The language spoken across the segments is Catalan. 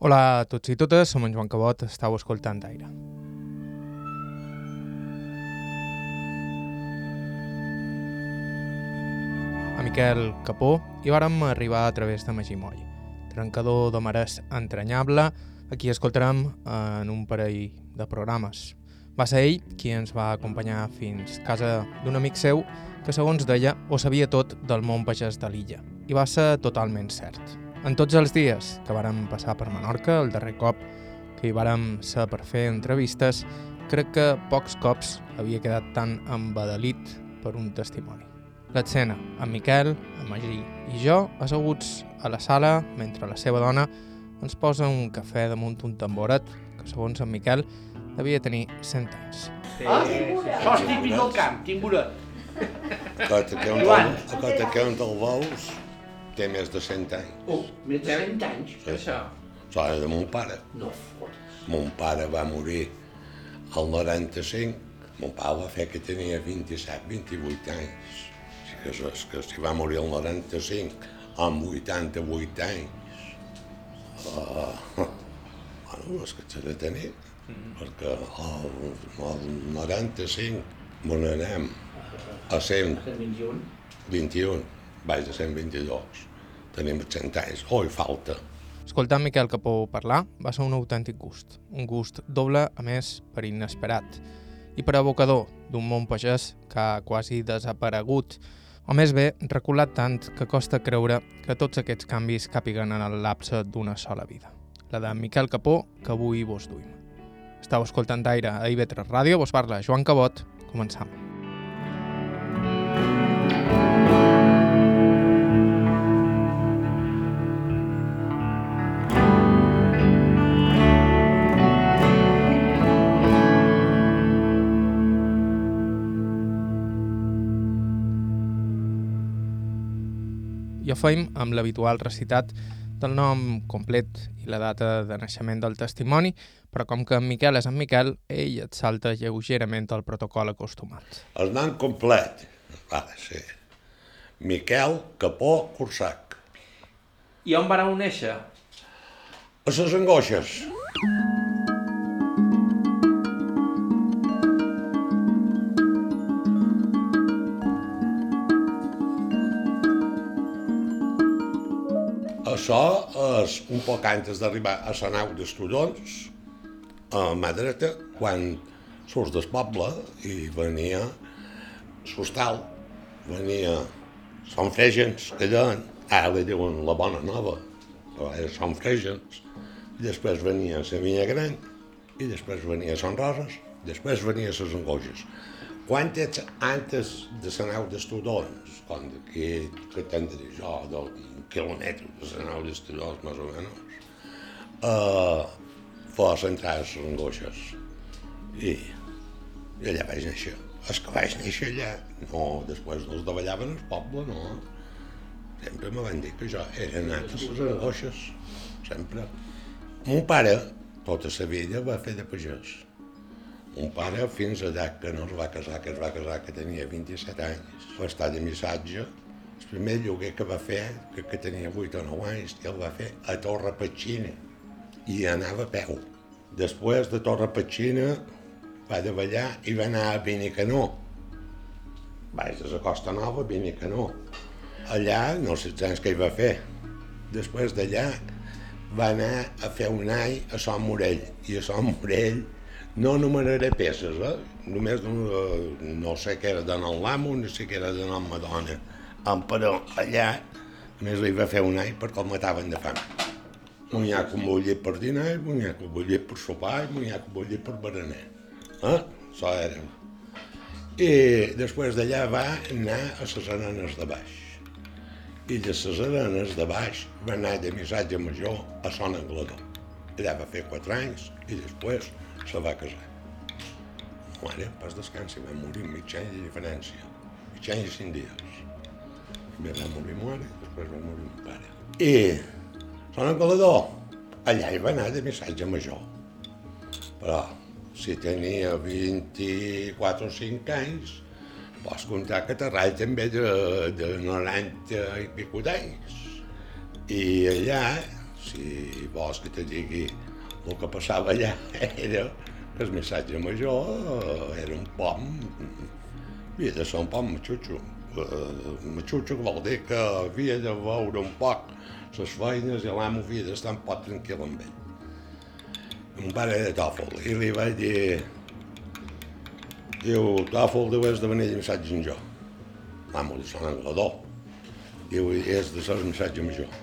Hola a tots i totes, som en Joan Cabot, estàu escoltant Aire. A Miquel Capó hi vàrem arribar a través de Magimoll, trencador de marès entranyable, aquí escoltarem en un parell de programes. Va ser ell qui ens va acompanyar fins casa d'un amic seu que, segons deia, ho sabia tot del món pagès de l'illa. I va ser totalment cert. En tots els dies que vàrem passar per Menorca, el darrer cop que hi vàrem ser per fer entrevistes, crec que pocs cops havia quedat tan embadalit per un testimoni. L'escena, en Miquel, en Magí i jo, asseguts a la sala, mentre la seva dona ens posa un cafè damunt un tamboret que, segons en Miquel, devia tenir 100 anys. Ah, això és típic del camp, timburet. Aquest que un Joan. del, té més de 100 anys. Oh, més de 100 anys. Sí. Això. Això era de mon pare. No fots. Mon pare va morir al 95. Mon pare va fer que tenia 27, 28 anys. Que és que si va morir al 95 amb 88 anys. Uh, bueno, és que s'ha de tenir. Perquè al, al 95 me n'anem a 100 21. 21, vaig de 122. Tenim 100 anys. Oh, hi falta. Escoltar Miquel Capó parlar va ser un autèntic gust, un gust doble, a més, per inesperat, i per evocador d'un món pagès que ha quasi desaparegut, o més bé, reculat tant que costa creure que tots aquests canvis càpiguen en el lapse d'una sola vida. La de Miquel Capó, que avui vos duim. Estau escoltant aire a IB3 Ràdio, vos parla Joan Cabot, començam. Feim amb l'habitual recitat del nom complet i la data de naixement del testimoni, però com que en Miquel és en Miquel, ell et salta lleugerament el protocol acostumat. El nom complet va ser Miquel Capó Cursac. I on vareu néixer? A les angoixes. Això és un poc antes d'arribar a la nau d'estudons, a mà dreta, quan surts del poble i venia l'hostal, venia Sant Fregens, que deien, ara li diuen la Bona Nova, però era Sant Fregens, i després venia la Vinya Gran, i després venia Sant Roses, després venia les Angoixes. Quan ets antes de la nau d'estudons, quan d'aquí, que dir jo, d'un quilòmetre de la nau d'estudons, més o menys, uh, fos entrar a les Angoixes. I, allà vaig néixer. És que vaig néixer allà. No, després no els davallaven al poble, no. Sempre me van dir que jo era anat a les angoixes. Sempre. Mon pare, tota la vida, va fer de pagès. Mon pare, fins allà que no es va casar, que es va casar, que tenia 27 anys, va estar de missatge. El primer lloguer que va fer, que, que tenia 8 o 9 anys, el va fer a Torre Petxina i anava a peu. Després de Torre Petxina va davallar i va anar a Benicanó. Vaig de la Costa Nova a Benicanó. Allà, no sé els què hi va fer. Després d'allà va anar a fer un any a Sant Morell. I a Sant Morell no numeraré peces, eh? Només no, no sé què era d'anar l'amo, no sé què era d'anar Madonna. Em, però allà només li va fer un any perquè el mataven de fam. Munyac amb bullit per dinar, munyac amb bullit per sopar i munyac amb bullit per berenar. Eh? Això era. I després d'allà va anar a les arenes de baix. I de les arenes de baix va anar de missatge major a Son Anglador. Allà va fer quatre anys i després se va casar. Mare, pas descansi, va morir mig any de diferència. Mig any i cinc dies. Primer va morir mare, després va morir mon pare. I Son Anglador, allà hi va anar de missatge major. Però si tenia 24 o 5 anys, pots comptar que Terrall també de, de 90 i pico d'anys. I allà si vols que te digui el que passava allà, era que el missatge major eh, era un pom, havia de ser un pom matxutxo. Uh, matxutxo vol dir que havia de veure un poc les feines i l'amo havia d'estar un poc tranquil amb ell. Un pare de tòfol, i li vaig dir, diu, tòfol, diu, és de venir de missatge en jo. L'amo de Sant Anglador. Diu, és de ser el missatge major.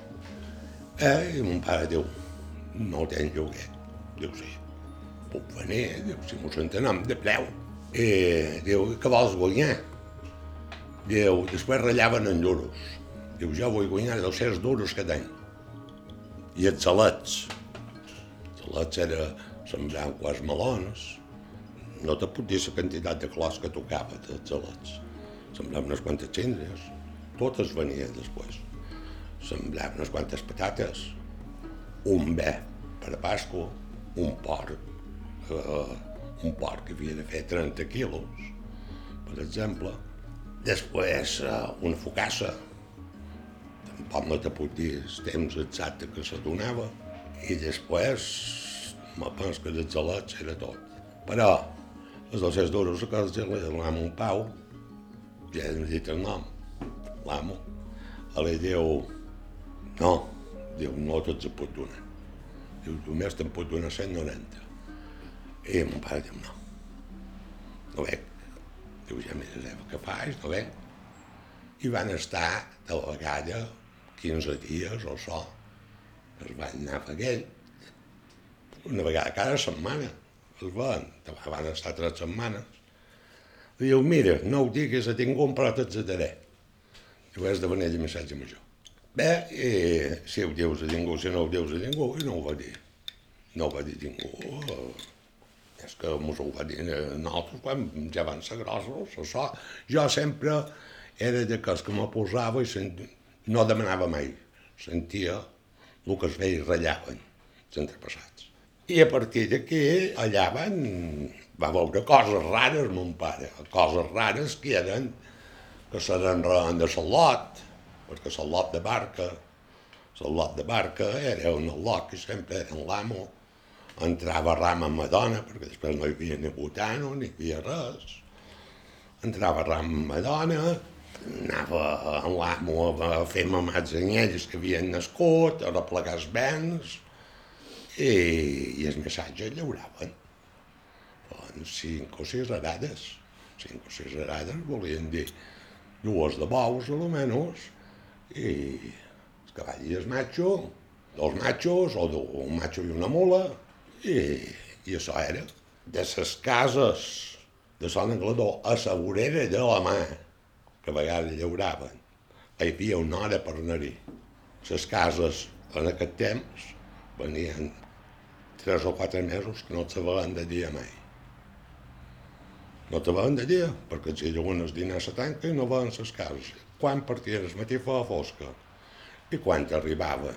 Eh, i mon pare diu, no tens lloguer. Diu, sí, puc venir, diu, si m'ho entenem de preu. I diu, què vols guanyar? Diu, després ratllaven en duros. Diu, jo vull guanyar 200 duros cada any. I els salets. Els salets era sembrar quants melons. No te puc dir la quantitat de clos que tocava dels salets. Semblava unes quantes cendres. Totes venien després semblava unes quantes patates, un bé per a un porc, eh, un porc que havia de fer 30 quilos, per exemple. Després eh, una focassa, tampoc no te puc dir el temps exacte que se donava, i després me penso que dels gelats era tot. Però els 200 duros que els l'amo un pau, ja hem dit el nom, l'amo, li diu, no, diu, no tots et pot donar. Diu, només te'n pot donar 190. I mon pare diu, no, no veig. Diu, ja mira Eva, què fas, no veig. I van estar de la vegada 15 dies o so. Es van anar a Faguell, una vegada cada setmana. Es van, van estar tres setmanes. Diu, mira, no ho diguis a ningú, però te'ls daré. Diu, és de venir de missatge major. Bé, i si ho dius a ningú, si no ho dius a ningú, i no ho va dir. No ho va dir ningú. És que mos ho va dir nosaltres quan ja van ser grossos, això. Jo sempre era de que que me posava i sent... no demanava mai. Sentia el que es veia i ratllaven els entrepassats. I a partir d'aquí, allà van, va veure coses rares, mon pare, coses rares que eren que seran de Salot, perquè Salot de Barca, Salot de Barca era un lot que sempre era l'amo, entrava ram amb Madonna, perquè després no hi havia ni botano, ni hi havia res, entrava ram amb Madonna, anava amb l'amo a fer mamats anyells que havien nascut, a replegar els béns, i, i els missatges llauraven. Doncs cinc o sis arades, cinc o sis arades volien dir dues de bous, almenys, i el cavall el macho, dos machos, o un macho i una mula, i, i això era. De les cases de Sant Anglador a la vorera de la mà, que a vegades llauraven, hi havia una hora per anar-hi. Les cases en aquest temps venien tres o quatre mesos que no se veien de dia mai. No te veien de dia, perquè si lleguen els diners a tanca i no veien les cases. Quan partien el matí feia fosca i quan arribava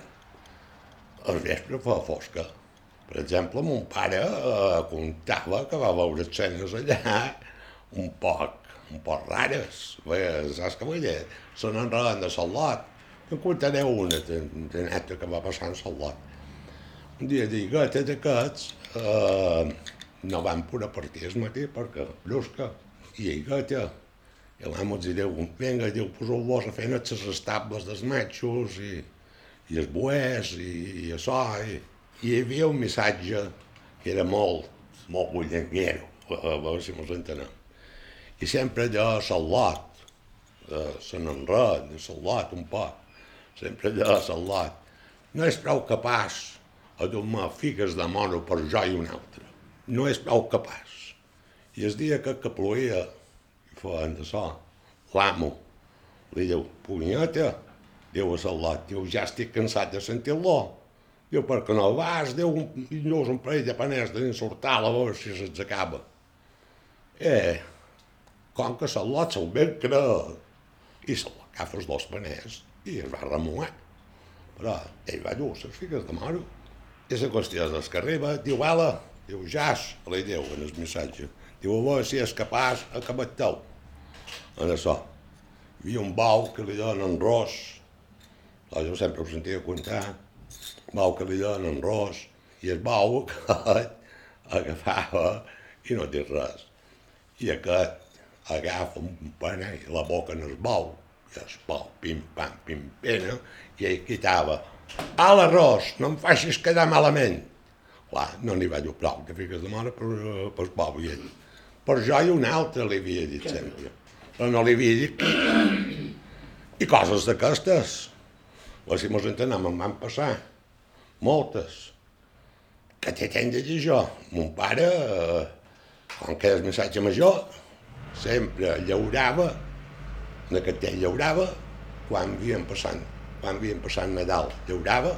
al vespre feia fosca. Per exemple, mon pare eh, contava que va veure escenes allà un poc, un poc rares. Bé, saps què vull dir? Se n'enreden de Salot. En contaré una de, neta que va passar en Salot. Un dia diguetes d'aquests eh, no van poder partir el matí perquè blusca i gata. I l'amo els diu, vinga, diu, poseu-vos a fer les estables dels matxos i, i els boers i, i això. I, I hi havia un missatge que era molt, molt bullenguero, a, veure si mos entenem. I sempre allò Salot, de Sant Enred, de Salot un poc, sempre allò Salot. No és prou capaç a donar figues de mono per jo i un altre. No és prou capaç. I el dia que, que ploia, feien de so, l'amo li diu, punyeta, diu a Salot, diu, ja estic cansat de sentir-lo. Diu, per què no vas? Diu, indús un parell de paners de sortar a veure si se'ls acaba. Eh, com que Salot se'l ben creure. I se l'agafa els dos paners i es va remuar. Però ell va dur les figues de moro. I la qüestió és que arriba, diu, ala, diu, jas, li diu en el missatge. Diu, a veure si és capaç, acabat teu. En això, hi havia un bou que li donen ros. Doncs jo sempre ho sentia contar. bou que li donen ros, i el bou aquest agafava i no té res. I aquest agafa un panell, la boca en el bou, i el bou, pim, pam, pim, pena, i ell quitava. A l'arròs, no em facis quedar malament. Clar, no n'hi va dir prou, que fiques de mare per, per el bou i ell. Per jo i un altre li havia dit sempre. Havia dit i coses d'aquestes. Les si mos entenem em van passar. Moltes. Que té tant de jo. Mon pare, eh, quan que és missatge major, sempre llaurava, en aquest temps llaurava, quan havien passat, quan havien passat Nadal, llaurava,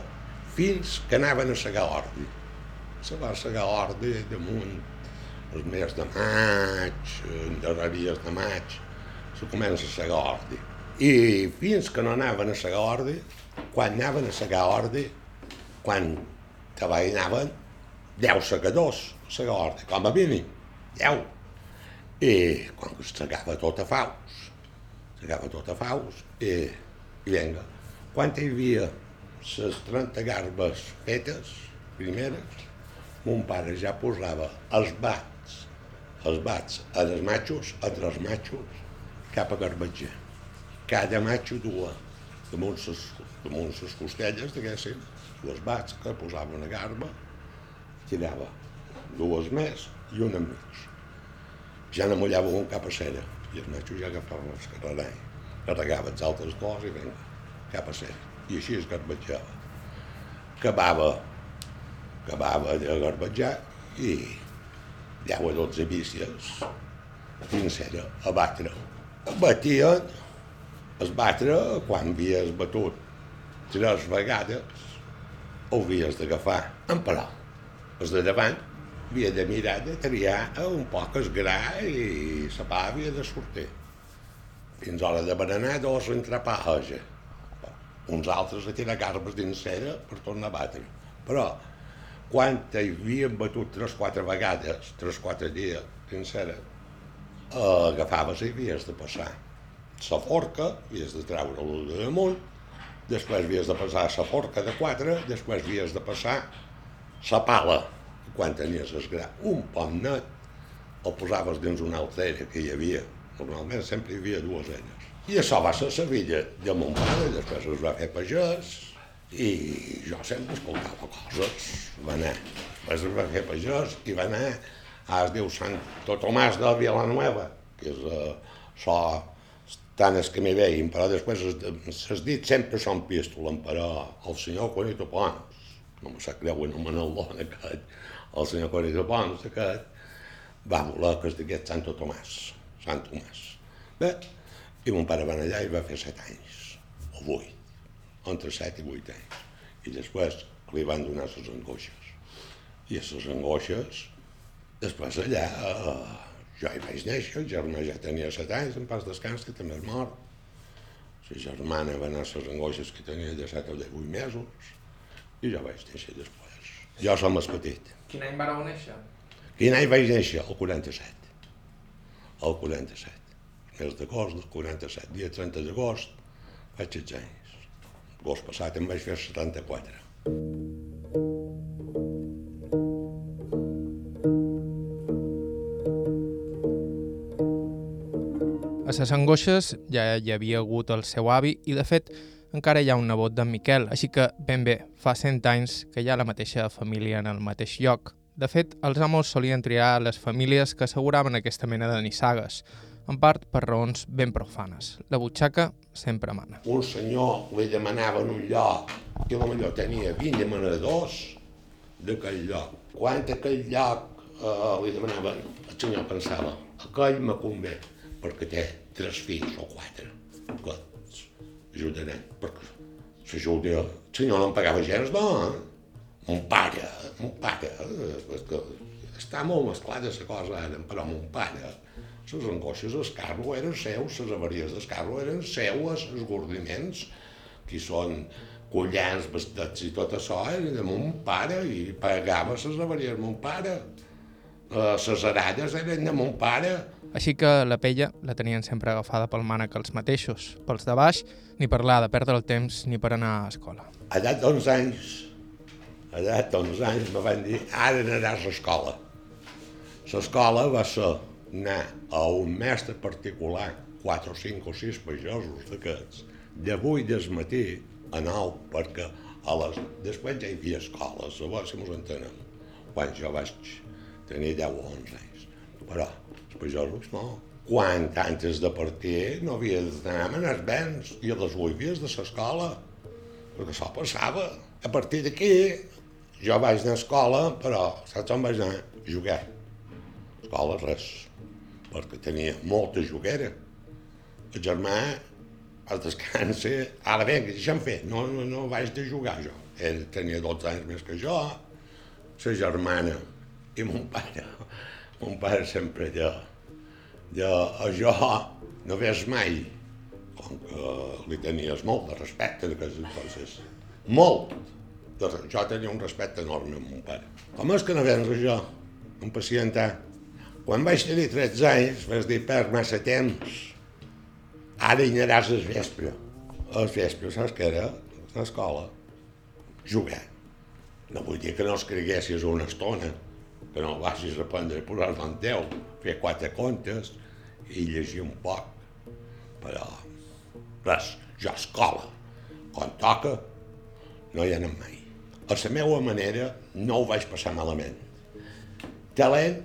fins que anaven a segar ordi. Se va segar ordi damunt el mes de maig, en darreries de maig, se comença a segar ordi. I fins que no anaven a segar ordi, quan anaven a segar ordi, quan treballaven, 10 segadors a segar ordi, com a mínim, 10. I quan es segava tot a faus, segava tot a faus, i, i vinga, quan hi havia les 30 garbes fetes, primeres, mon pare ja posava els bats els bats a els matxos, a tres matxos, cap a garbatger. Cada matxo dua damunt ses, damunt ses costelles, diguéssim, les bats que posava una garba, tirava dues més i una mig. Ja no mullava un cap a cera, i els matxos ja agafaven els carrerany. Carregava els altres dos i vinga, cap a cera. I així es garbatjava. Acabava, acabava de garbatjar i 10 o 12 bícies, dins era a batre. Batien, es batre, quan havies batut tres vegades, ho havies d'agafar en paral. Els de davant havia de mirar de triar un poc el gra i la pa havia de sortir. Fins a l'hora de berenar, dos entrar paja. Uns altres a tirar garbes dins cera per tornar a batre. Però quan hi havien batut tres quatre vegades, tres quatre dies, sencera, eh, agafaves i havies de passar la forca, havies de treure-lo de damunt, després havies de passar la forca de quatre, després havies de passar la pala, quan tenies el gra, un poc net, el posaves dins una altra era que hi havia, normalment sempre hi havia dues eres. I això va ser la villa de mon pare, després es va fer pagès, i jo sempre escoltava coses. Va anar, després es va fer pagès i va anar a es diu Santo Tomàs de Vilanueva, que és uh, so tant és que m'hi veien, però després s'has dit sempre són pístolen, però el senyor Juanito Pons, no me sap en el don aquest, el senyor Juanito Pons aquest, va voler que es digués Santo Tomàs, Sant Tomàs. Bé, i mon pare va allà i va fer set anys, o vuit entre 7 i 8 anys. I després li van donar les angoixes. I les angoixes, després allà, eh, jo hi vaig néixer, el germà ja tenia 7 anys, en pas descans, que també és mort. La germana va anar a les angoixes que tenia de 7 o de 8 mesos, i jo vaig néixer després. Jo som el petit. Quin any vareu néixer? Quin any vaig néixer? El 47. El 47. Mes d'agost del 47, dia 30 d'agost, faig 16 anys. L'agost passat em vaig fer 74. A les angoixes ja hi havia hagut el seu avi i, de fet, encara hi ha un nebot d'en Miquel, així que, ben bé, fa 100 anys que hi ha la mateixa família en el mateix lloc. De fet, els amos solien triar les famílies que asseguraven aquesta mena de nissagues, en part per raons ben profanes. La butxaca sempre mana. Un senyor li demanava en un lloc i potser tenia 20 demanadors d'aquell lloc. Quan aquell lloc eh, li demanaven, el senyor pensava, aquell me convé, perquè té tres fills o quatre, que ajudaran, perquè s'ajuda, el senyor no em pagava gens, no, eh? mon pare, mon pare, eh? que està molt mesclada la cosa ara, però mon pare, les angoixes del carro eren seus, les avaries del carro eren seues, els gordiments, que són collans, vestits i tot això, eren de mon pare, i pagava les avaries mon pare. Les aralles eren de mon pare. Així que la pella la tenien sempre agafada pel mànec els mateixos, pels de baix, ni parlar de perdre el temps ni per anar a escola. A llarg d'11 anys allà, uns anys, me van dir, ara aniràs a l'escola. L'escola va ser anar a un mestre particular, quatre o cinc o sis pagesos d'aquests, de 8 del matí a 9, perquè a les... després ja hi havia escoles, a veure si mos entenem, quan jo vaig tenir 10 o 11 anys. Però els pagesos no. Quan antes de partir no havia d'anar a els vents i a les 8 havies de l'escola, perquè això passava. A partir d'aquí jo vaig anar a escola, però saps on vaig anar? Jugar. Escola res, perquè tenia molta juguera. El germà es descansa, ara vinga, deixa'm fer, no, no, no vaig de jugar jo. Ell tenia 12 anys més que jo, la germana i mon pare. Mon pare sempre de, de jo no ves mai, com que li tenies molt de respecte en aquestes coses. Molt. De, jo tenia un respecte enorme amb mon pare. Com és que no vens jo? Un pacientar. Quan vaig tenir 13 anys, vas dir, per massa temps, ara hi aniràs al vespre. Al vespre, saps què era? A l'escola. Jugar. No vull dir que no es creguessis una estona, que no vagis a aprendre a posar en teu, fer quatre contes i llegir un poc. Però, res, jo a escola, quan toca, no hi anem mai. A la meva manera no ho vaig passar malament. Talent,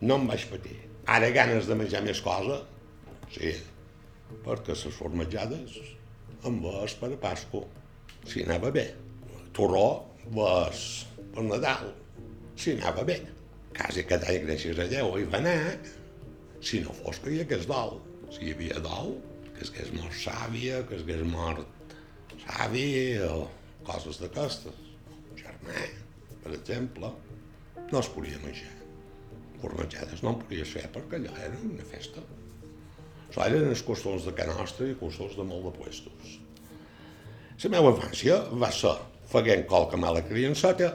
no em vaig patir. Ara ganes de menjar més cosa, sí, perquè les formatjades em vas per a Pasco, si anava bé. Torró vas per Nadal, si anava bé. Quasi cada any, gràcies a Déu, hi va anar. Si no fos que hi hagués dol. Si hi havia dol, que es hagués mort sàvia, que es hagués mort savi o coses d'aquestes. Germà, per exemple, no es podia menjar. Formatjades no en podies fer perquè allò era una festa. Això eren els costums de Can Nostra i costums de molt de puestos. La meva infància va ser fent qualque mala criançata,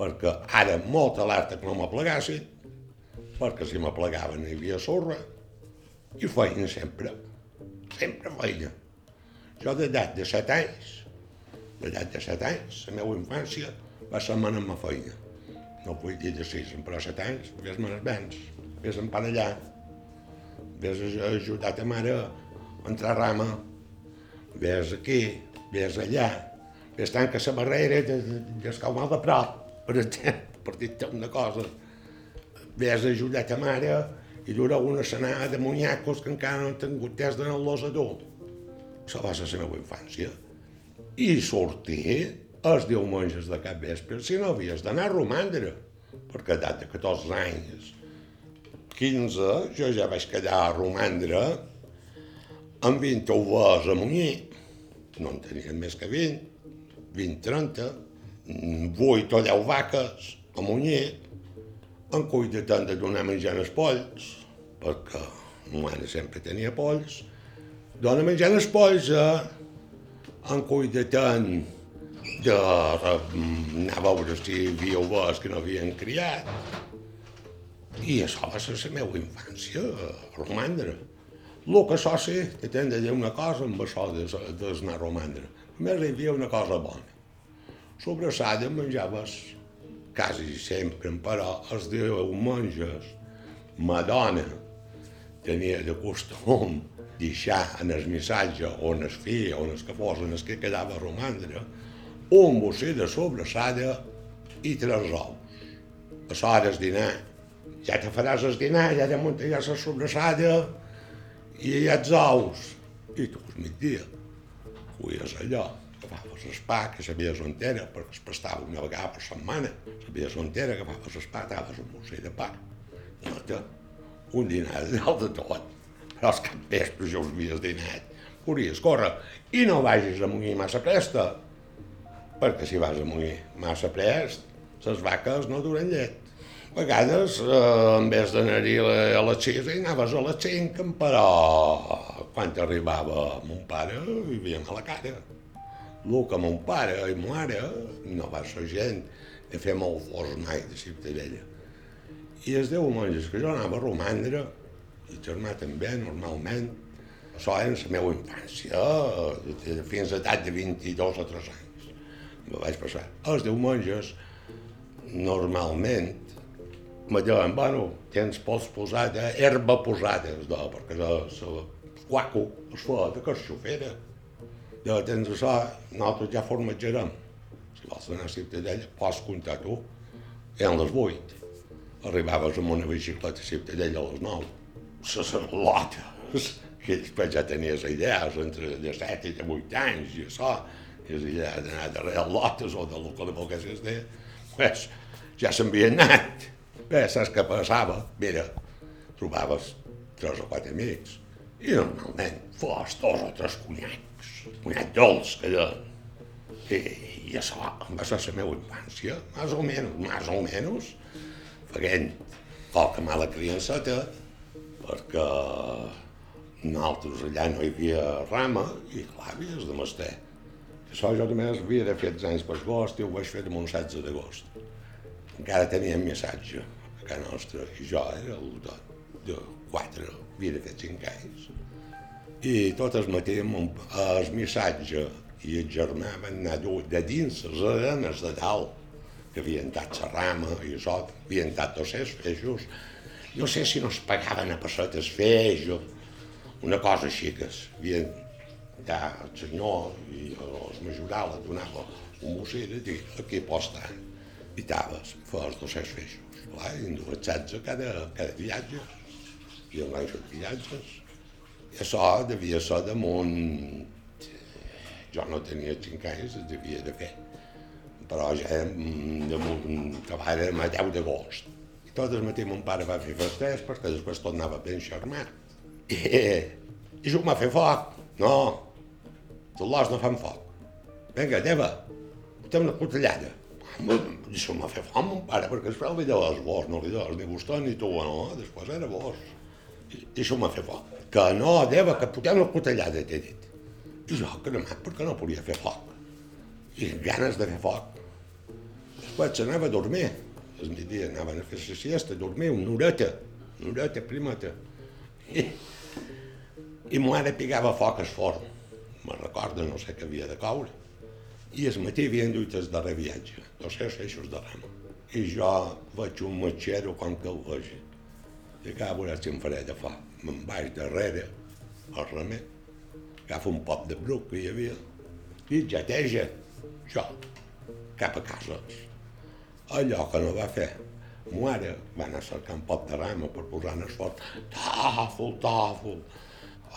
perquè ara molt alerta que no m'aplegassin, perquè si m'aplegaven hi havia sorra, i feina sempre, sempre feina. Jo d'edat de set anys, d'edat de set anys, la meva infància va ser amb la feina. No vull dir de sis, però a set anys, vés-me els vents, vés a empanellar, vés a ajudar ta mare a entrar a rama, vés aquí, vés allà, vés tanca la barrera de, de, de mal de prop, per exemple, per dir-te una cosa. Vés a ajudar ta mare i dur una senada de munyacos que encara no han tingut temps d'anar-los a dur. Va ser la meva infància. I sortir els diumenges de cap vespre, si no havies d'anar a romandre, perquè a de 14 anys, 15, jo ja vaig quedar a romandre amb 20 overs a munyir, no en tenien més que 20, 20, 30, 8 o 10 vaques a munyir, en cuida tant de donar menjar als polls, perquè ma mare sempre tenia polls, dona menjar als polls, eh? en cuida tant de anar a veure si hi havia overs que no havien criat. I això va ser la meva infància, a romandre. El que això sí, que t'hem de dir una cosa amb això d'anar a romandre. A més, hi havia una cosa bona. Sobrassada menjaves quasi sempre, però els diumenges ma dona tenia de costum deixar en el missatge on es feia, on es que fos, on es que quedava romandre, un bocí de sobrassada i tres ous. A l'hora dinar, ja te faràs el dinar, ja te muntaràs la sobrassada i ja els ous. I tu, al migdia, fuies allò, agafaves pa, que sabies on era, perquè es pastava una vegada per setmana, sabies on era, agafaves el pa, taves un bocí de pa. Nota, un dinar de dalt de tot. Però els cap vespre ja us havies dinat. Podries córrer i no vagis a munyir massa presta, perquè si vas a munyir massa prest, les vaques no duren llet. A vegades, eh, en vez d'anar-hi a les 6, hi anaves a les 5, però quan arribava mon pare havia a la cara. El que mon pare i ma mare no va ser gent de fer molt fos mai de Ciutadella. I els deu monges que jo anava a romandre, i el germà també, normalment, això era la meva infància, fins a edat de 22 o 3 anys. me vaig passar. Els diumenges, normalment, me diuen, bueno, tens pols posada, herba posada, perquè la, la guaco es fa de carxofera. Ja tens això, nosaltres ja formatgerem. Si vols anar a Ciutadella, pots comptar tu. Eren les 8. Arribaves amb una bicicleta a Ciutadella a les 9. Se lotes, que després ja tenies idees entre de 7 i de 8 anys i això, les idees d'anar darrere lotes o del que li volguessis dir, pues, ja s'havien anat. Bé, saps què passava? Mira, trobaves tres o quatre amics i normalment fos dos o tres conyacs, conyac dolç que deien. I, i això va ser la meva infància, més o menys, més o menys, fent poca mala criançeta, perquè nosaltres allà no hi havia rama i clar, havies de mestre. Això jo també havia de fer anys per agost i ho vaig fer amb un 16 d'agost. Encara teníem missatge a casa nostra i jo era el de, de quatre, havia de fer cinc anys. I tot el matí el missatge i van anar de dins les arenes de dalt, que havien dat rama i això, havien dat dos feixos. No sé si no es pagaven a pessetes feixos, una cosa així que es havien ja el senyor i els majorals et donava un mocet i aquí pots estar. I taves, fos dos cents feixos. Clar, i en dues setze cada, cada viatge. I en l'any viatges. I això devia ser damunt... Jo no tenia cinc anys, es devia de fer. Però ja damunt, acabàrem a 10 d'agost. I tot el matí mon pare va fer festers perquè després tornava ben xarmat. I, i jo m'ha fet foc. No, tots l'os no fan foc. Vinga, Deva, portem una cotellada. Això m'ha fet foc, mon pare, perquè després li deia les vos, no li deia ni vostè ni tu, no, després era vos. I, i això m'ha fet foc. Que no, Deva, que portem una cotellada, t'he dit. I jo, cremat, perquè no podia fer foc. I ganes de fer foc. Després s'anava a dormir. El migdia anaven a fer la siesta, a dormir una horeta, una horeta primeta. I, i ma mare picava foc al forn. Me recordo, no sé què havia de coure. I el matí havien duit el darrer viatge, dos cents eixos de rama. I jo veig un matxero com que el vegi. I que a veure si em faré de foc. Me'n vaig darrere, al remer, agafo un pot de bruc que hi havia, i jateja, jo, cap a casa. Allò que no va fer, ma mare va anar un pot de rama per posar en el forn, tàfol, tàfol,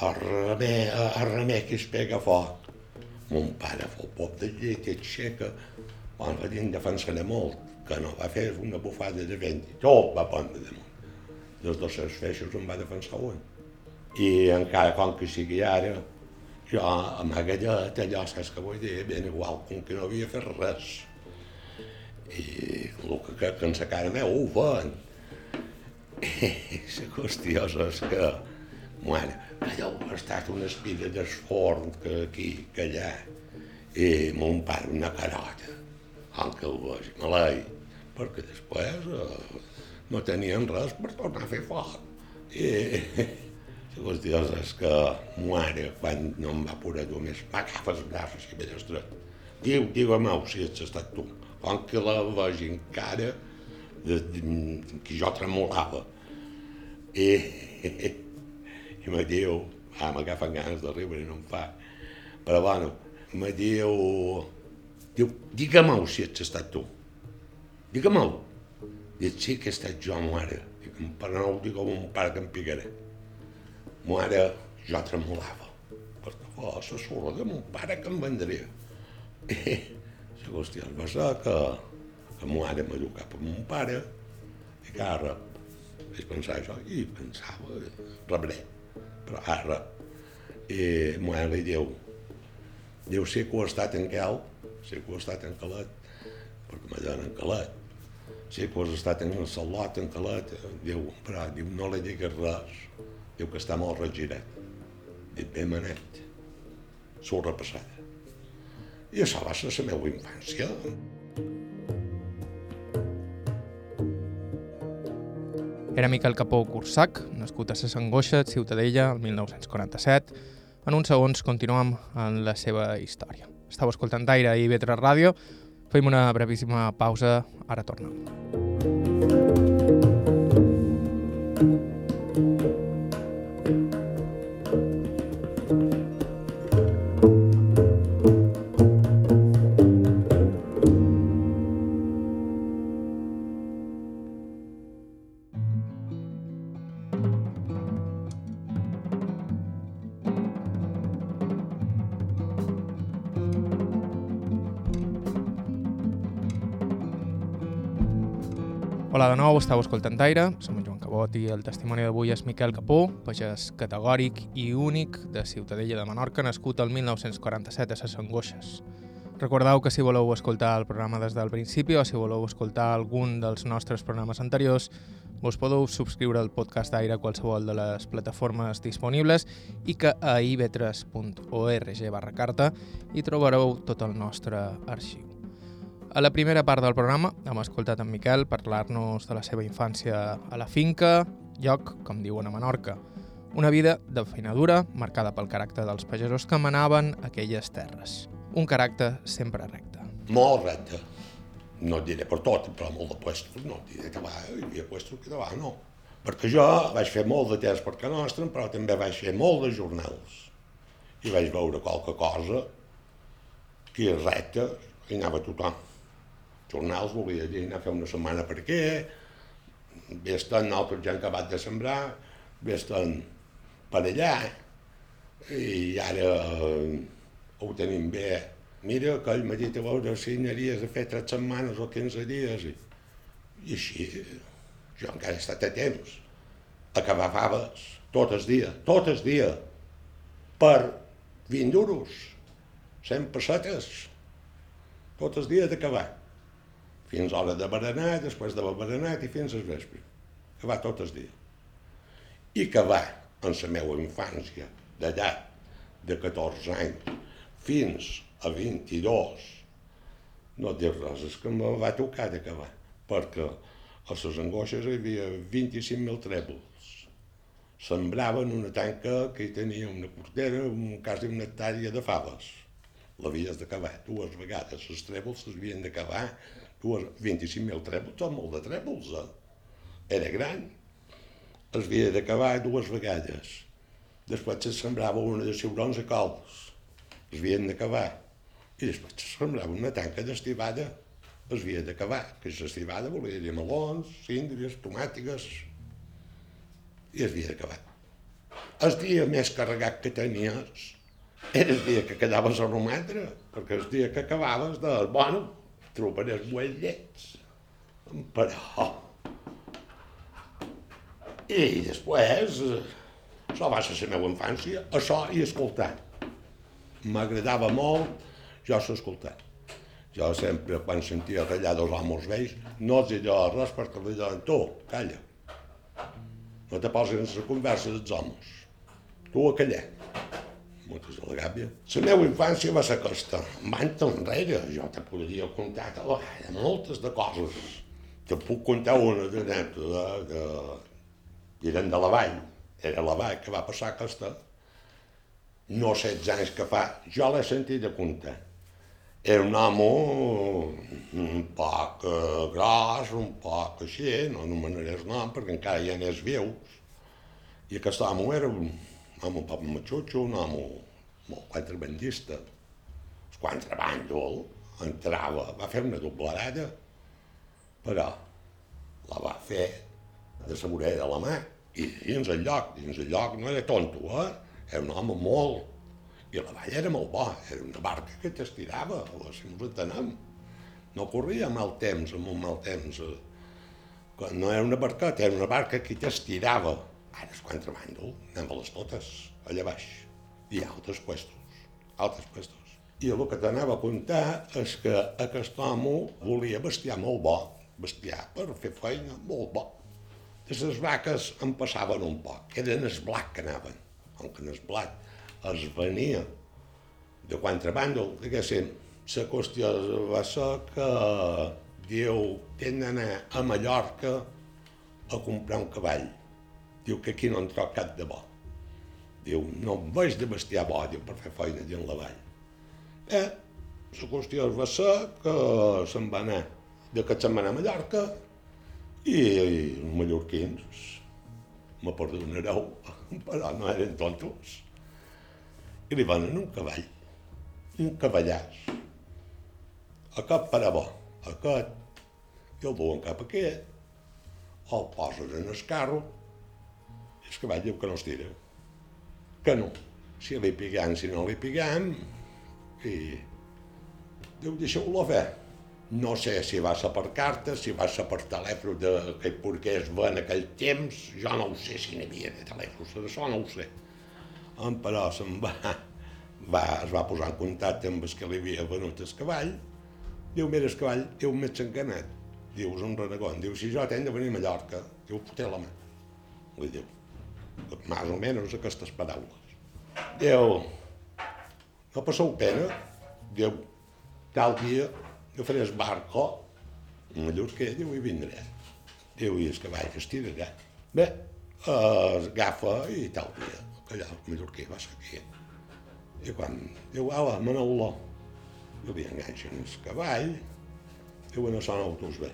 el remer, el remer que es pega foc. Mon pare fa el pot de llet i aixeca, quan va dir defensaré molt, que no va fer una bufada de vent, i tot va prendre damunt. Dels dos seus feixos em va defensar un. I encara com que sigui ara, jo amagallat, allò, saps què vull dir? Ben igual com que no havia fet res. I el que, que, que en sa cara meva ho fan. I la qüestió és que, bueno, allò ha estat una espina d'esforn que aquí, que allà. I mon pare una carota, com que el vegi, malai, perquè després eh, no tenien res per tornar a fer foc. I la qüestió és que mare, quan no em va poder dur més, m'agafa els braços i ben estret. Diu, digue-m'ho si ets estat tu. Com que la vegi encara, de, de, que jo tremolava. I, i me diu, ah, m'agafen ganes de riure i no em fa. Però bueno, me diu, diu, digue-m'ho si ets estat tu. Digue-m'ho. Dic, sí que he estat jo, mare. Dic, però no ho dic com un pare que em picaré. Mare, jo tremolava, perquè oh, la sorra de mon pare que em vendria. I la qüestió va ser que, que mare me duc cap a mon pare i que ara vaig pensar això i pensava, rebré, però ara i mare li diu, diu, sí que ho ha estat en Quel, sí que ho ha estat en Calet, perquè deien en Calet, sí has estat en el Salot, en Calet, diu, però diu, no li digues res, diu que està molt regirat. Dic, bé manet, sorra passada. I això va ser la meva infància. Era Miquel Capó Cursac, nascut a Ses Angoixa, Ciutadella, el 1947. En uns segons continuem en la seva història. Estau escoltant Aire i Vetre Ràdio. Fem una brevíssima pausa, ara tornem. Nou, estàu escoltant Aire, som en Joan Cabot i el testimoni d'avui és Miquel Capó, pagès categòric i únic de Ciutadella de Menorca, nascut el 1947 a Ses Angoixes. Recordeu que si voleu escoltar el programa des del principi o si voleu escoltar algun dels nostres programes anteriors, vos podeu subscriure al podcast d'Aire a qualsevol de les plataformes disponibles i que a ib3.org barra carta hi trobareu tot el nostre arxiu. A la primera part del programa hem escoltat en Miquel parlar-nos de la seva infància a la finca, lloc, com diuen a Menorca. Una vida de feinadura marcada pel caràcter dels pagesos que manaven aquelles terres. Un caràcter sempre recte. Molt recte. No et diré per tot, però molt de puestos, no et diré que va, hi havia puestos que va, no. Perquè jo vaig fer molt de temps per Can Nostra, però també vaig fer molt de jornals. I vaig veure qualque cosa que és recta, i anava tothom. Jornals volia dir anar a fer una setmana per què, vés-te'n altres ja han acabat de sembrar, vés-te'n per allà, i ara eh, ho tenim bé. Mira, aquell m'ha dit a veure si anaries a fer tres setmanes o 15 dies. I, i així, jo encara he estat a temps. Acabar faves, tot el dia, tot el dia, per 20 duros, 100 pessetes, tot el dia d'acabar. Fins l'hora de berenar, després de berenar i fins al vespre. Acabar tot el dia. I acabar en la meva infància, d'allà, de 14 anys, fins a 22, no dic res, és que em va tocar d'acabar, perquè a les angoixes hi havia 25.000 trèvols. Sembraven una tanca que hi tenia una portera, un quasi una hectàrea de faves. L'havies d'acabar dues vegades. Els trèvols s'havien d'acabar. 25.000 trèvols, tot molt de trèvols, eh? Era gran. Es havia d'acabar dues vegades. Després se sembrava una de ciurons a cols. Es havien d'acabar. I després se sembrava una tanca d'estivada. Es havia d'acabar. Que l'estivada volia dir melons, síndries, tomàtiques... I es havia d'acabar. El dia més carregat que tenies era el dia que quedaves a romandre, perquè el dia que acabaves de, bueno, trobaràs llets. Però... I després, això va ser la meva infància, això i escoltar. M'agradava molt, jo s'escoltar. Jo sempre, quan sentia callar dos homes vells, no els deia res perquè li deien, tu, calla. No te posis en la conversa dels homes. Tu a callar. Moltes de la gàbia. La meva infància va ser aquesta. Van enrere, jo te podria contar oh, de moltes de coses. Te puc contar una d'anècdota que eren de la vall. Era la vall que va passar aquesta. No 16 anys que fa, jo l'he sentit de contar. Era un home un poc eh, gros, un poc així, no anomenaré el nom perquè encara ja n'és vius. I aquest home era un un poc matxutxo, un home molt contrabandista. El contrabàndol entrava, va fer una doblerada, però la va fer de la de la mà i dins el lloc, dins el lloc no era tonto, eh? Era un home molt... I la valla era molt bo, era una barca que t'estirava, si ens entenem. No corria mal temps, amb un mal temps. Quan no era una barqueta, era una barca que t'estirava. Ara és contrabàndol, anem a les totes, allà baix. I altres puestos, altres puestos. I el que t'anava a contar és que aquest home volia bestiar molt bo, bestiar per fer feina molt bo. De les vaques en passaven un poc, eren els blat que anaven, com que el blat es venia de contrabàndol, diguéssim, la qüestió va ser que diu, tenen a Mallorca a comprar un cavall. Diu que aquí no en trob cap de bo. Diu, no em veig de bestiar bo, diu, per fer feina dins la vall. Eh, la qüestió va ser que se'n va anar, de que se'n va anar a Mallorca i, i els mallorquins me perdonareu, però no eren tontos. I li van un cavall, un cavallàs. Aquest per a bo, aquest, i el duen cap a aquest, el posen en el carro, el cavall diu que no es tira. Que no. Si li piguem, si no li piguem, i diu, deixeu-lo fer. No sé si va ser per cartes, si va ser per telèfon d'aquell porquès va en aquell temps, jo no ho sé si n'hi havia de telèfons, això no ho sé. En però se'n va, va, es va posar en contacte amb el que li havia venut el cavall, diu, mira, el cavall, diu, m'ets encanat, diu, és un renegón, diu, si jo tenc de venir a Mallorca, diu, foté la mà, li diu, més o menys aquestes paraules. Diu, no passeu pena, diu, tal dia agafaré el barco, un mallorquer, diu, i vindré. Diu, i el cavall que es tirarà. Bé, es agafa i tal dia, allà el mallorquer va seguir. I quan diu, ala, Manolo, i li enganxen el cavall, diuen, són autos bé.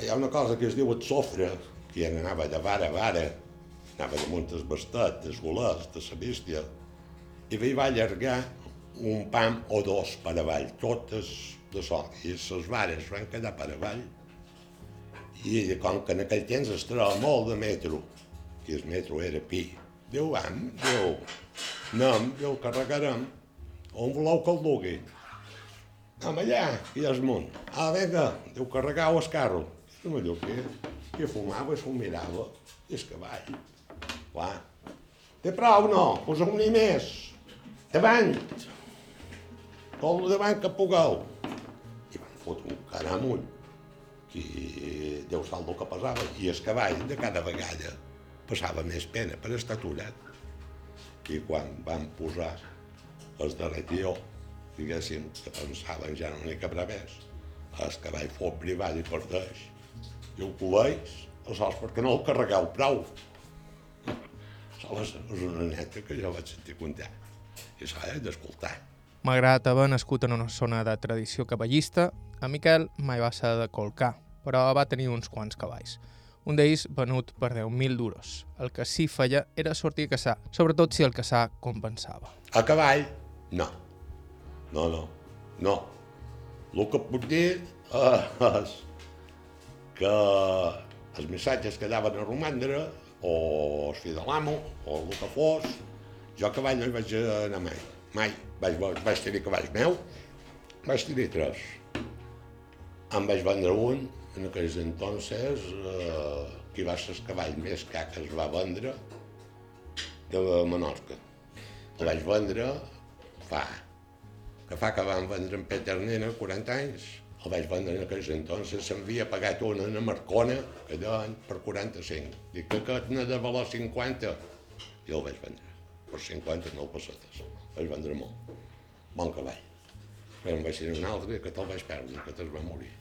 Hi ha una cosa que es diu el sofre, que anava de vara a vara, anava bastet, dels golers, de la bèstia, i li va allargar un pam o dos per avall, totes de sol. I les vares van quedar per avall. I com que en aquell temps es troba molt de metro, que el metro era pi, diu, vam, diu, anem, diu, carregarem, on voleu que el dugui? Anem allà, i és munt. Ah, vinga, diu, carregau el carro. I el mallorquí, que fumava, s'ho mirava, i el cavall. Clar. Té prou, no? Poseu ni més. Davant tot el davant que pugueu. I van fotre un caramull, que Déu sap el que passava, i el cavall de cada vegada passava més pena per estar aturat. I quan van posar el darrer tió, diguéssim, que pensaven ja no n'hi cabrà més, el cavall fot privat i perdeix. I ho col·leis, aleshores perquè no el carregueu prou. Aleshores, és una neta que jo vaig sentir contar. I s'ha d'escoltar. Malgrat haver nascut en una zona de tradició cavallista, a Miquel mai va ser de colcar, però va tenir uns quants cavalls. Un d'ells venut per 10.000 duros. El que sí feia era sortir a caçar, sobretot si el caçar compensava. A cavall, no. No, no, no. El que puc dir és que els missatges quedaven a romandre, o el fill de l'amo, o el que fos, jo cavall no hi vaig anar mai, mai. Vaig, vaig tenir cavalls meu, vaig tenir tres. Em vaig vendre un, en aquells entonces, eh, que va ser el cavall més car que es va vendre de Menorca. El vaig vendre fa, que fa que van vendre en Peter Nena 40 anys, el vaig vendre en aquells entonces, s'havia pagat una a Marcona, que deien per 45. Dic que aquest n'ha de valer 50, i el vaig vendre per 50 no pessetes. Vaig vendre molt. Bon cavall. Però em vaig tenir un altre que te'l vaig perdre, que te'l va morir.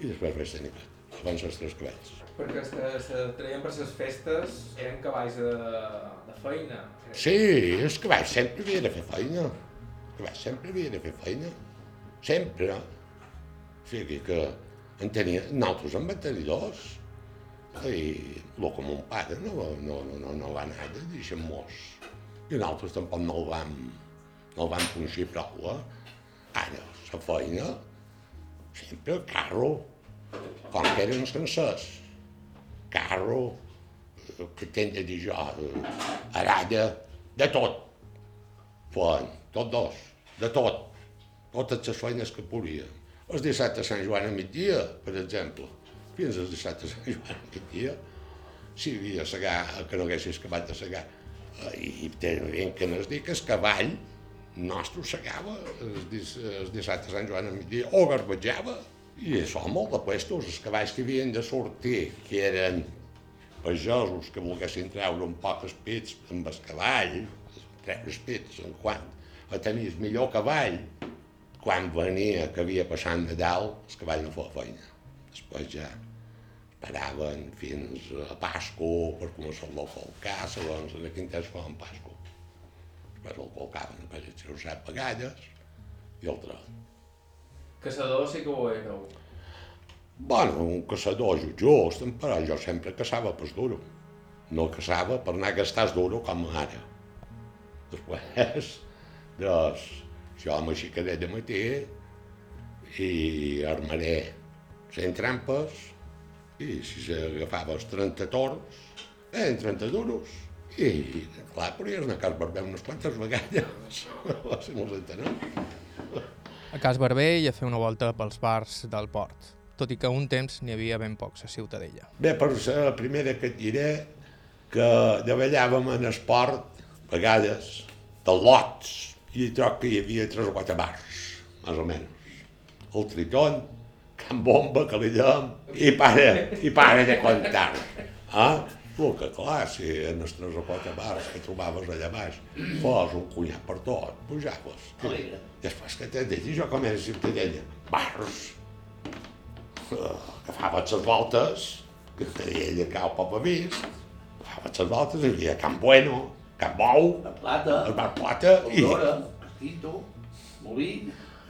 I després vaig tenir aquest, abans els tres cavalls. Perquè se, se traien per les festes, eren cavalls de, de feina. Sí, els cavalls sempre havia de fer feina. Els cavalls sempre havia de fer feina. Sempre. O sigui que en tenia, nosaltres en vam tenir dos. I el que mon pare no, no, no, no, va anar de deixar mos. I nosaltres tampoc no el vam, no el vam punxir prou. Eh? Ara, la feina, sempre carro, com que eren sencers. Carro, que t'hem de dir jo, eh, aralla, de tot. Feien, tot dos, de tot. Totes les feines que podíem. El dissabte a Sant Joan a migdia, per exemple, fins al dissabte a Sant Joan a migdia, si havia segar, que no haguessis acabat de segar, eh, i tenien que es dir que el cavall nostre segava el, dis, el dissabte a Sant Joan a migdia, o garbetjava, i això molt de puestos, els cavalls que havien de sortir, que eren pagesos que volguessin treure un poc els pits amb el cavall, treure els pits en quant a tenir el millor cavall, quan venia que havia passat Nadal, el cavall no feia feina. Després ja esperaven fins a Pasco per començar-lo a colcar, segons en quin temps feien Pasco. Després el colcaven a aquelles set vegades, i el tren. Caçador sí que ho éreu. Bueno, un caçador just, però jo sempre caçava per duro. No caçava per anar a gastar el duro com ara. Després, doncs, jo m'aixecaré de matí i armaré 100 trampes i si s'agafava els 30 torns, eren 30 duros. I, clar, podries anar a Cas Barber unes quantes vegades, si mos entenem. A Cas Barber i a fer una volta pels bars del port, tot i que un temps n'hi havia ben pocs a Ciutadella. Bé, per la primera que et diré que davallàvem en esport, a vegades, de lots, i troc que hi havia tres o quatre bars, més o menys. El Tritón, Can Bomba, que li dèiem, i para, i para de comptar. Ah? El que, clar, si en els tres o quatre bars que trobaves allà baix fos un cunyat per tot, pujaves. Alegre. Després que t'he dit, jo com era ciutadella, bars, uh, agafaves les voltes, que ella cau poc vist, agafaves les voltes, hi havia Can Bueno, Can Bou, La plata, el Bar Plata, i l'hora, Tito, Molí,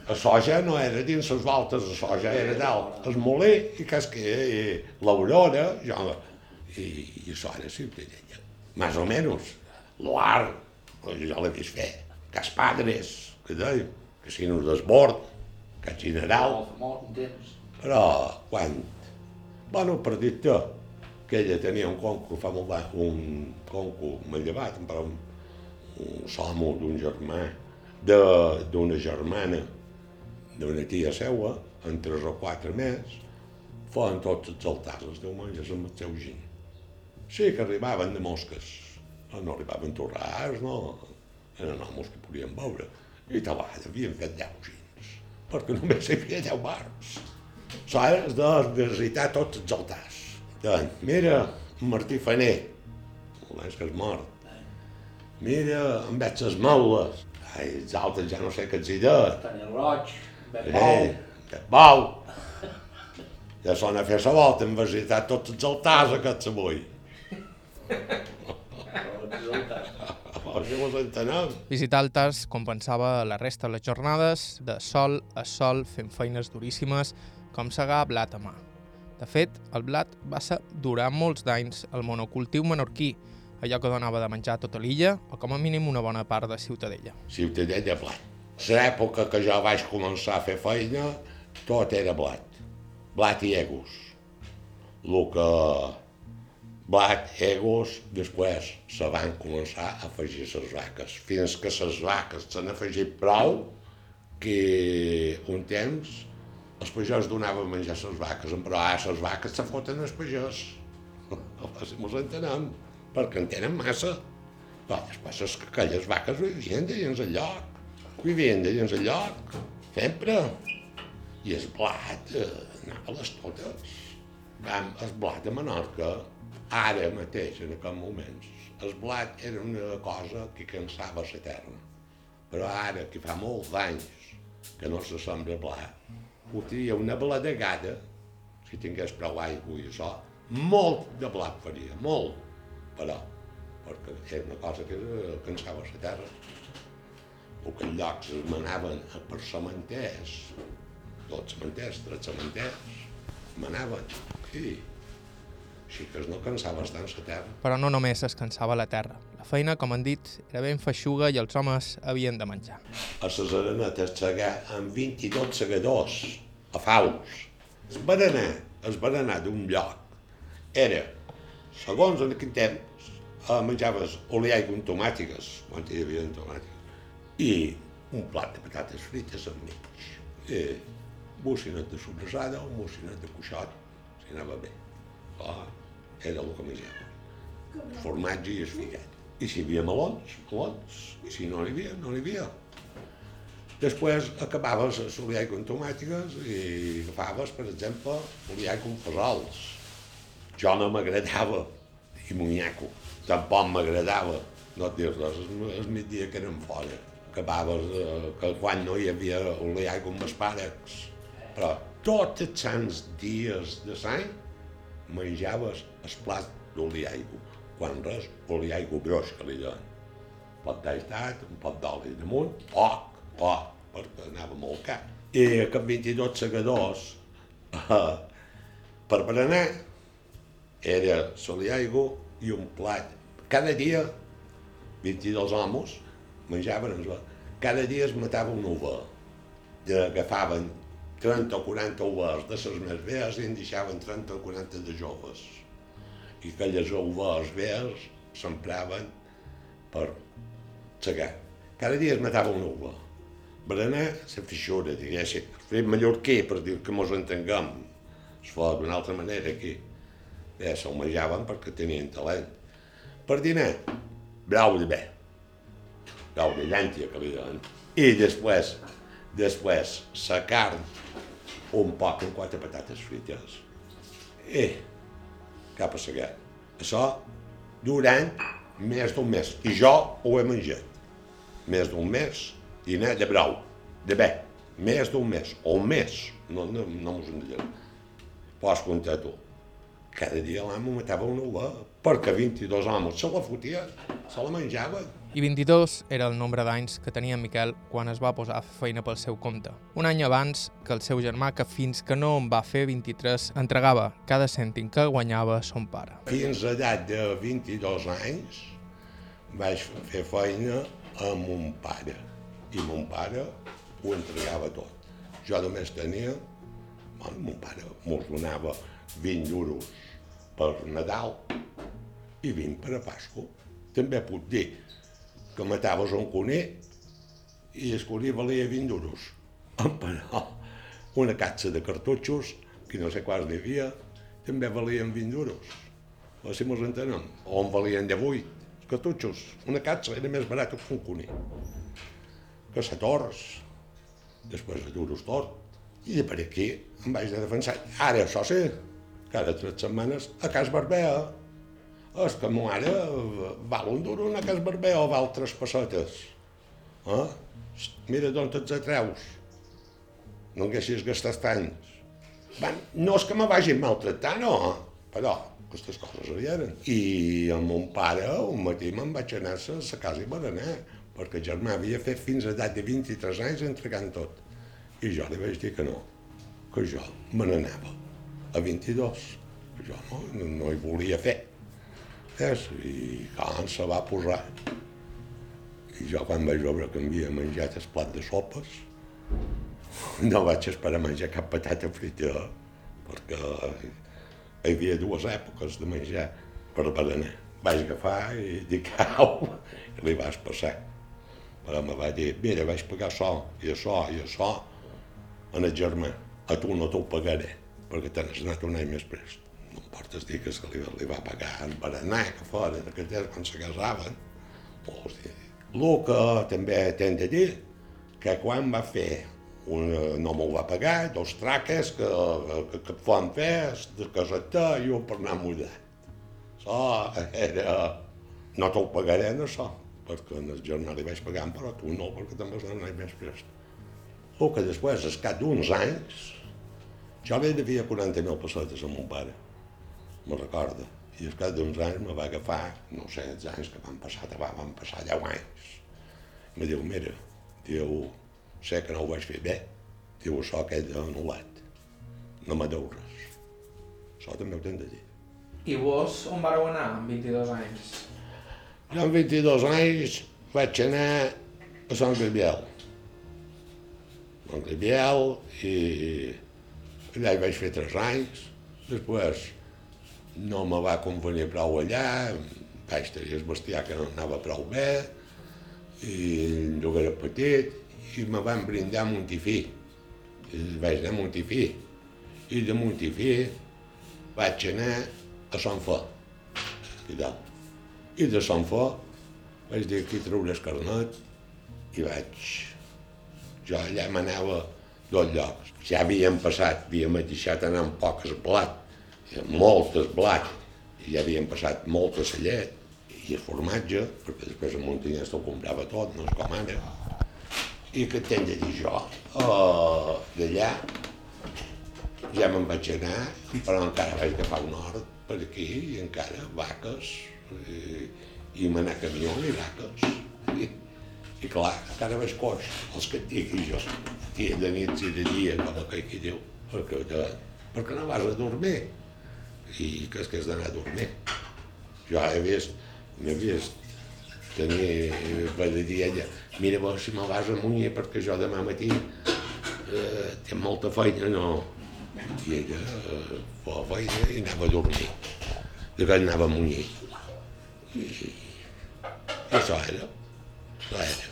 a soja no era dins les voltes, a soja era dalt, el molí i casquer, i l'aurora, jo, i, i això era ciutadella. Més o menys. L'Oar, jo l'he vist fer. Cas Padres, que deia, casinos d'esbord, cas general, però quan... Bueno, per dir-te que ella tenia un conco fa molt d'anys, un conco llevat, però un, un somo d'un germà, d'una germana, d'una tia seua, en tres o quatre més, feien tots els altars els diumenges amb el seu gin. Sí que arribaven de mosques, no, no arribaven torrars, no, eren homes que podien veure. I tal, havien fet deu gins, perquè només hi havia deu bars. Aleshores, de visitar tots els altars. Doncs, mira, Martí Faner, és que és mort. Mira, em veig les maules. Ai, els altres ja no sé què els hi deia. Tenia Roig, Ben Eh, Pau, que bau. Ja són a fer la volta, hem visitat tots els altars aquests avui. Entenem. Visitar altars compensava la resta de les jornades de sol a sol fent feines duríssimes com segar blat a mà. De fet, el blat va ser durant molts d'anys el monocultiu menorquí, allò que donava de menjar a tota l'illa o com a mínim una bona part de Ciutadella. Ciutadella blat. L'època que jo vaig començar a fer feina, tot era blat. Blat i egos. El que blat, egos, després se van començar a afegir les vaques, fins que les vaques s'han afegit prou que un temps els pagès donaven menjar a les vaques, però ara les vaques se foten els pagès. Mos entenem, perquè en tenen massa. Però després és que aquelles vaques vivien dins el lloc, vivien dins el lloc, sempre. I el blat, eh, anava a les totes. Vam, el blat a Menorca, ara mateix, en aquests moments, el blat era una cosa que cansava la terra. Però ara, que fa molts anys que no se sembra blat, ho tria una bladegada, si tingués prou aigua i això, molt de blat faria, molt, però, perquè era una cosa que cansava la terra. O que en llocs es manaven per cementers, tots cementers, tres cementers, manaven, i així que no cansaves tant la terra. Però no només es cansava la terra. La feina, com han dit, era ben feixuga i els homes havien de menjar. a les arenetes segar amb 22 segadors a faus. El berenar, el berenar d'un lloc era, segons en aquell temps, eh, menjaves oleaic amb tomàtiques, quan hi havia tomàtiques, i un plat de patates frites amb mig. I bocinat de sobrassada o bocinat de cuixot, si anava bé. Ah, era el que menjava. Formatge i el figat. I si hi havia melons, melons. I si no n'hi havia, no n'hi havia. Després acabaves a soliar amb tomàtiques i agafaves, per exemple, soliar amb fesols. Jo no m'agradava, i monyaco. Tampoc m'agradava, no et dir res, el, el migdia que eren fora. Acabaves, eh, que quan no hi havia oliar amb espàrrecs. Però tots els sants dies de l'any menjaves el plat d'oliaigo. Quan res, oliaigo broix, que li deien pot d'aitat, un pot d'oli damunt, poc, poc, perquè anava molt car. I aquests 22 segadors, eh, per berenar, era sol i aigua i un plat. Cada dia, 22 homes menjaven, cada dia es matava una ova. I agafaven 30 o 40 overs de les més vees i en deixaven 30 o 40 de joves. I aquelles overs vees s'empraven per segar. Cada dia es matava una ova. Berenar, la fixura, diguéssim. Fet mallorquí, per dir que mos entenguem. Es fa d'una altra manera aquí. Bé, se'l menjaven perquè tenien talent. Per dinar, brau de bé. Brau de llàntia, que li deien. I després, després, la carn, un poc amb quatre patates frites. I cap a segar. Això durant més d'un mes. I jo ho he menjat. Més d'un mes, dinar de brau, de bé. Més d'un mes, o un mes. No, no, no mos en diré. Pots comptar tu. Cada dia l'amo matava una ova, perquè 22 homes se la fotia, se la menjava. I 22 era el nombre d'anys que tenia en Miquel quan es va posar a fer feina pel seu compte. Un any abans que el seu germà, que fins que no en va fer 23, entregava cada cèntim que guanyava a son pare. Fins a edat de 22 anys vaig fer feina amb mon pare i mon pare ho entregava tot. Jo només tenia, bueno, mon pare mos donava 20 duros per Nadal i 20 per a Pasco. També puc dir que mataves un cuner i el cuner valia 20 duros. Però una catxa de cartutxos, que no sé quants n'hi havia, també valien 20 duros. O si mos entenem. O en valien 18. Els cartutxos, una catxa era més barat que un cuner. Que sa torres, després de duros tort. I de per aquí em vaig de defensar. Ara, això sí, cada tres setmanes a Cas Barbea. És que mo ara val un duro una Cas Barbea o val tres pessetes. Eh? Mira d'on te'ls atreus. No haguessis gastat tants. Van, no és que me vagin maltractar, no, però aquestes coses hi eren. I amb mon pare un matí me'n vaig anar a la casa i berenar, perquè el germà havia fet fins a edat de 23 anys entregant tot. I jo li vaig dir que no, que jo me n'anava a 22. que Jo no, no hi volia fer. És, I quan se va posar. I jo quan vaig veure que havia menjat el plat de sopes, no vaig esperar menjar cap patata frita, perquè hi havia dues èpoques de menjar per berenar. Vaig agafar i dic, au, i li vas passar. Però me va dir, mira, vaig pagar això, i això, i això, en el germà. A tu no t'ho pagaré, perquè te n'has anat un any més prest. Portes dir que li, li va pagar en berenar, que fora, temps quan se casaven. Vols dir, el que també t'hem de dir, que quan va fer una, no m'ho va pagar, dos traques que, que, que et fan fer, de caseta i un per anar mullat. Això era... No t'ho pagaré en això, perquè en el jornal li vaig pagant, però tu no, perquè te'n vas un any més prest. O que després, al cap d'uns anys, jo li devia 40.000 pessetes a mon pare, me recorda. I al cap d'uns anys me va agafar, no sé, els anys que van passar, va, van passar 10 anys. Me diu, mira, diu, sé que no ho vaig fer bé, diu, això queda anul·lat. No me deu res. Això també ho tens de dir. I vos on vareu anar amb 22 anys? Jo amb 22 anys vaig anar a Sant Gabriel. Sant Gabriel i allà hi vaig fer 3 anys. Després no me va convenir prou allà, vaig tenir el bestiar que no anava prou bé, i lloguer era petit, i me van brindar a Montifí. I vaig anar a Montifí. I de Montifí vaig anar a Sant Fa. I. I de Sant Fa vaig dir hi trauré el carnet i vaig... Jo allà m'anava dos llocs. Ja havíem passat, havíem deixat anar amb poques blat, moltes blat, i ja havíem passat molta la llet i el formatge, perquè després a Montanyès te'l comprava tot, no és com ara. I què t'he de dir jo? Uh, D'allà ja me'n vaig anar, però encara vaig agafar un hort per aquí i encara vaques i, i manar camió i vaques. I, I clar, encara vaig coix, els que et digui jo, dia de nits i de dia, com aquell que diu, perquè, de, perquè no vas a dormir. I que és que has d'anar a dormir. Jo he vist, m'he vist tenir, va dir ella, mira bo, si me vas a munyir perquè jo demà matí eh, tinc molta feina, no. I ella eh, feia feina i anava a dormir. De que anava a munyir. I, i això era. Això era.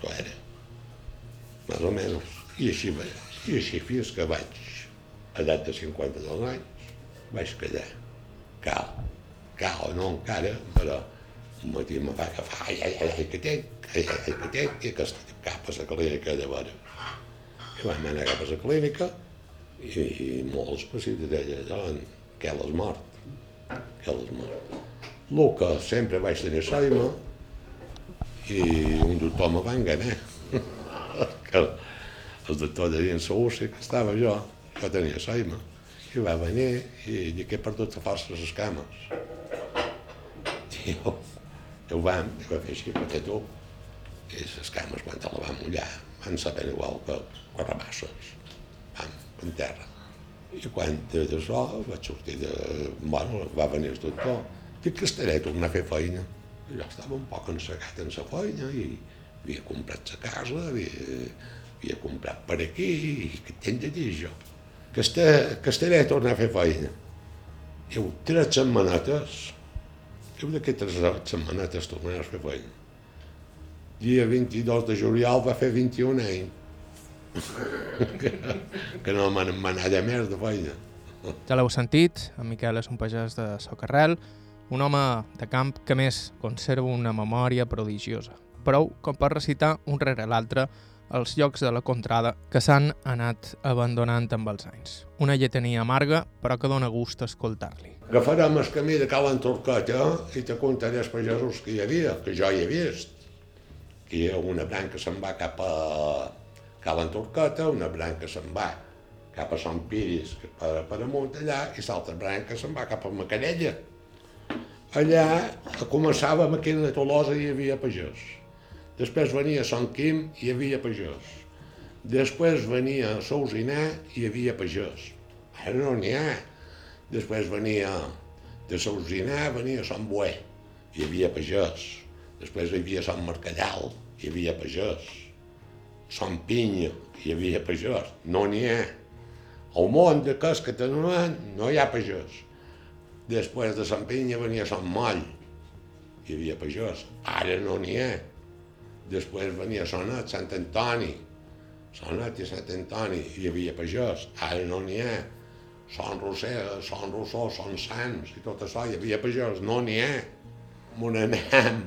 Això era. Més o menys. I així, i així fins que vaig, a edat de 52 anys, vaig quedar. Cal. Cal no encara, però un matí me va agafar, ai, ai, ai, que tinc, ai, ai, que tinc, i que estic cap a la clínica vora. I vam anar cap a la clínica i, i molts pessites deien, que l'has mort, que l'has mort. Que sempre vaig tenir saima i un doctor me va enganar. que el doctor de dins segur sí que estava jo, jo tenia saima. I va venir i dic que perdut la força les cames. Jo, jo vam, i va fer així, perquè tu, i les cames quan te la va mullar van saber igual que carrabasses, vam, en terra. I quan de d'això vaig sortir de... Bueno, va venir el doctor, dic que estaré a tornar a fer feina. I jo estava un poc ensegat en la feina i havia comprat la casa, havia, havia comprat per aquí, i què t'hem de dir jo? Que, està, que estaré a tornar a fer feina. Diu, tres setmanetes, diu, d'aquí tres setmanetes tornaràs a fer feina. Dia 22 de juliol va fer 21 anys. que, que no m'han manat de més de feina. Ja l'heu sentit, en Miquel és un pagès de Socarrel, un home de camp que a més conserva una memòria prodigiosa. Prou com per recitar un rere l'altre els llocs de la contrada que s'han anat abandonant amb els anys. Una lletania amarga, però que dona gust escoltar-li. Agafarem el camí de Cal Entorqueta i te contaré els pagesos que hi havia, que jo hi he vist. Hi ha una branca se'n va cap a Cal Entorqueta, una branca se'n va cap a Sant Piris, per, per amunt allà, i l'altra branca se'n va cap a Macarella. Allà començava a Maquina de Tolosa i hi havia pagès. Després venia Sant Quim i hi havia pagès. Després venia Sousinà i hi havia pagès. Ara no n'hi ha. Després venia de Sousinà, venia Sant Boé, hi havia pagès. Després hi havia Sant Mercallal, hi havia pagès. Sant Pinya, hi havia pagès. No n'hi ha. Al món de cas que tenen no hi ha pagès. Després de Sant Pinya venia Sant Moll, hi havia pagès. Ara no n'hi ha. Després venia Sonet, Sant Antoni. Sonet i Sant Antoni, hi havia pagès. Ara no n'hi ha. Son Roser, Son Rossó, Son Sants i tot això, hi havia pagès. No n'hi ha. Me n'anem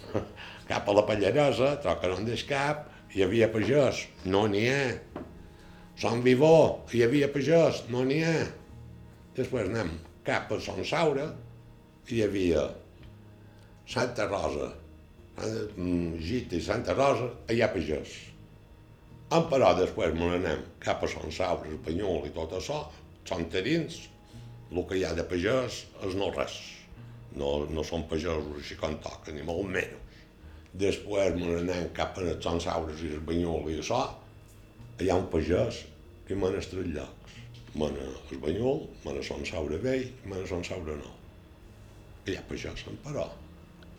cap a la Pallaresa, troca no en deix cap, hi havia pagès. No n'hi ha. Son Vivó, hi havia pagès. No n'hi ha. Després anem cap a Son Saura, hi havia Santa Rosa, Gita i Santa Rosa, ha pagès. En però després me n'anem cap a Son Saura, Espanyol i tot això, són terins, el que hi ha de pagès és no res. No, no són pagesos així com toca, ni molt menys. Després me n'anem cap a Son Saures i Espanyol i això, hi ha un pagès que mana els tres llocs. Mana Espanyol, mana Son Saura Vell i mana Son Saura Nou. Hi ha pagès en però.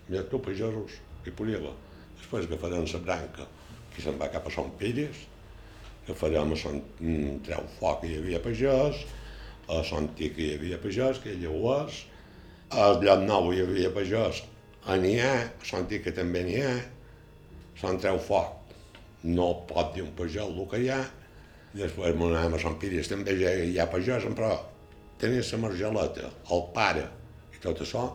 Hi ha tu pagesos podria haver. Després agafarem la branca que se'n va cap a Sant Pires, agafarem a Sant mm, Treu Foc que hi havia pagès, a Sant Tic hi havia pagès, que ella ho és, a Lloc Nou hi havia pagès, a n'hi ha, a Sant Tic que també n'hi ha, Sant Treu Foc no pot dir un pagès el que hi ha, després me n'anem a Sant Pires, també hi ha pagès, però tenia la margeleta, el pare i tot això,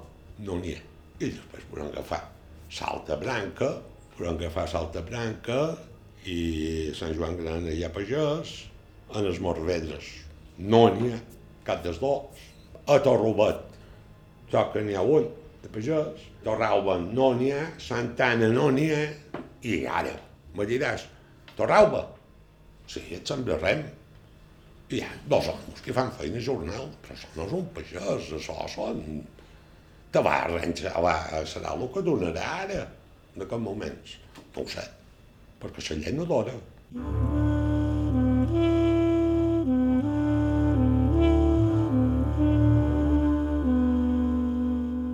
no n'hi ha. I després podem agafar Salta Branca, podem agafar Salta Branca i Sant Joan Gran hi ha pagès, en els Morvedres no n'hi ha, cap dels dos. A Torrobat, jo que n'hi ha un de pagès, Torralba no n'hi ha, Santana no n'hi ha, i ara me diràs, Torralba, sí, et sembla rem. Hi ha dos homes que fan feina jornal, però això no és un pagès, això són... Te va arrenjar, va, serà el que donarà ara. en aquests moments? No ho sé, perquè la llei no dora.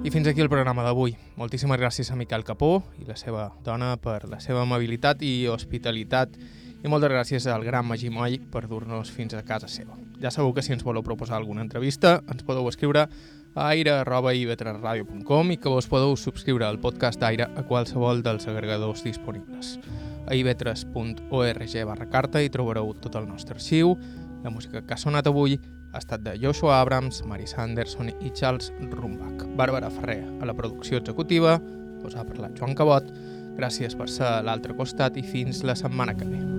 I fins aquí el programa d'avui. Moltíssimes gràcies a Miquel Capó i la seva dona per la seva amabilitat i hospitalitat i moltes gràcies al gran Magí Moll per dur-nos fins a casa seva. Ja sabeu que si ens voleu proposar alguna entrevista ens podeu escriure a aire.ivetresradio.com i que vos podeu subscriure al podcast d'Aire a qualsevol dels agregadors disponibles. A ivetres.org barra carta hi trobareu tot el nostre arxiu. La música que ha sonat avui ha estat de Joshua Abrams, Mary Sanderson i Charles Rumbach. Bàrbara Ferrer a la producció executiva, us ha parlat Joan Cabot, gràcies per ser a l'altre costat i fins la setmana que ve.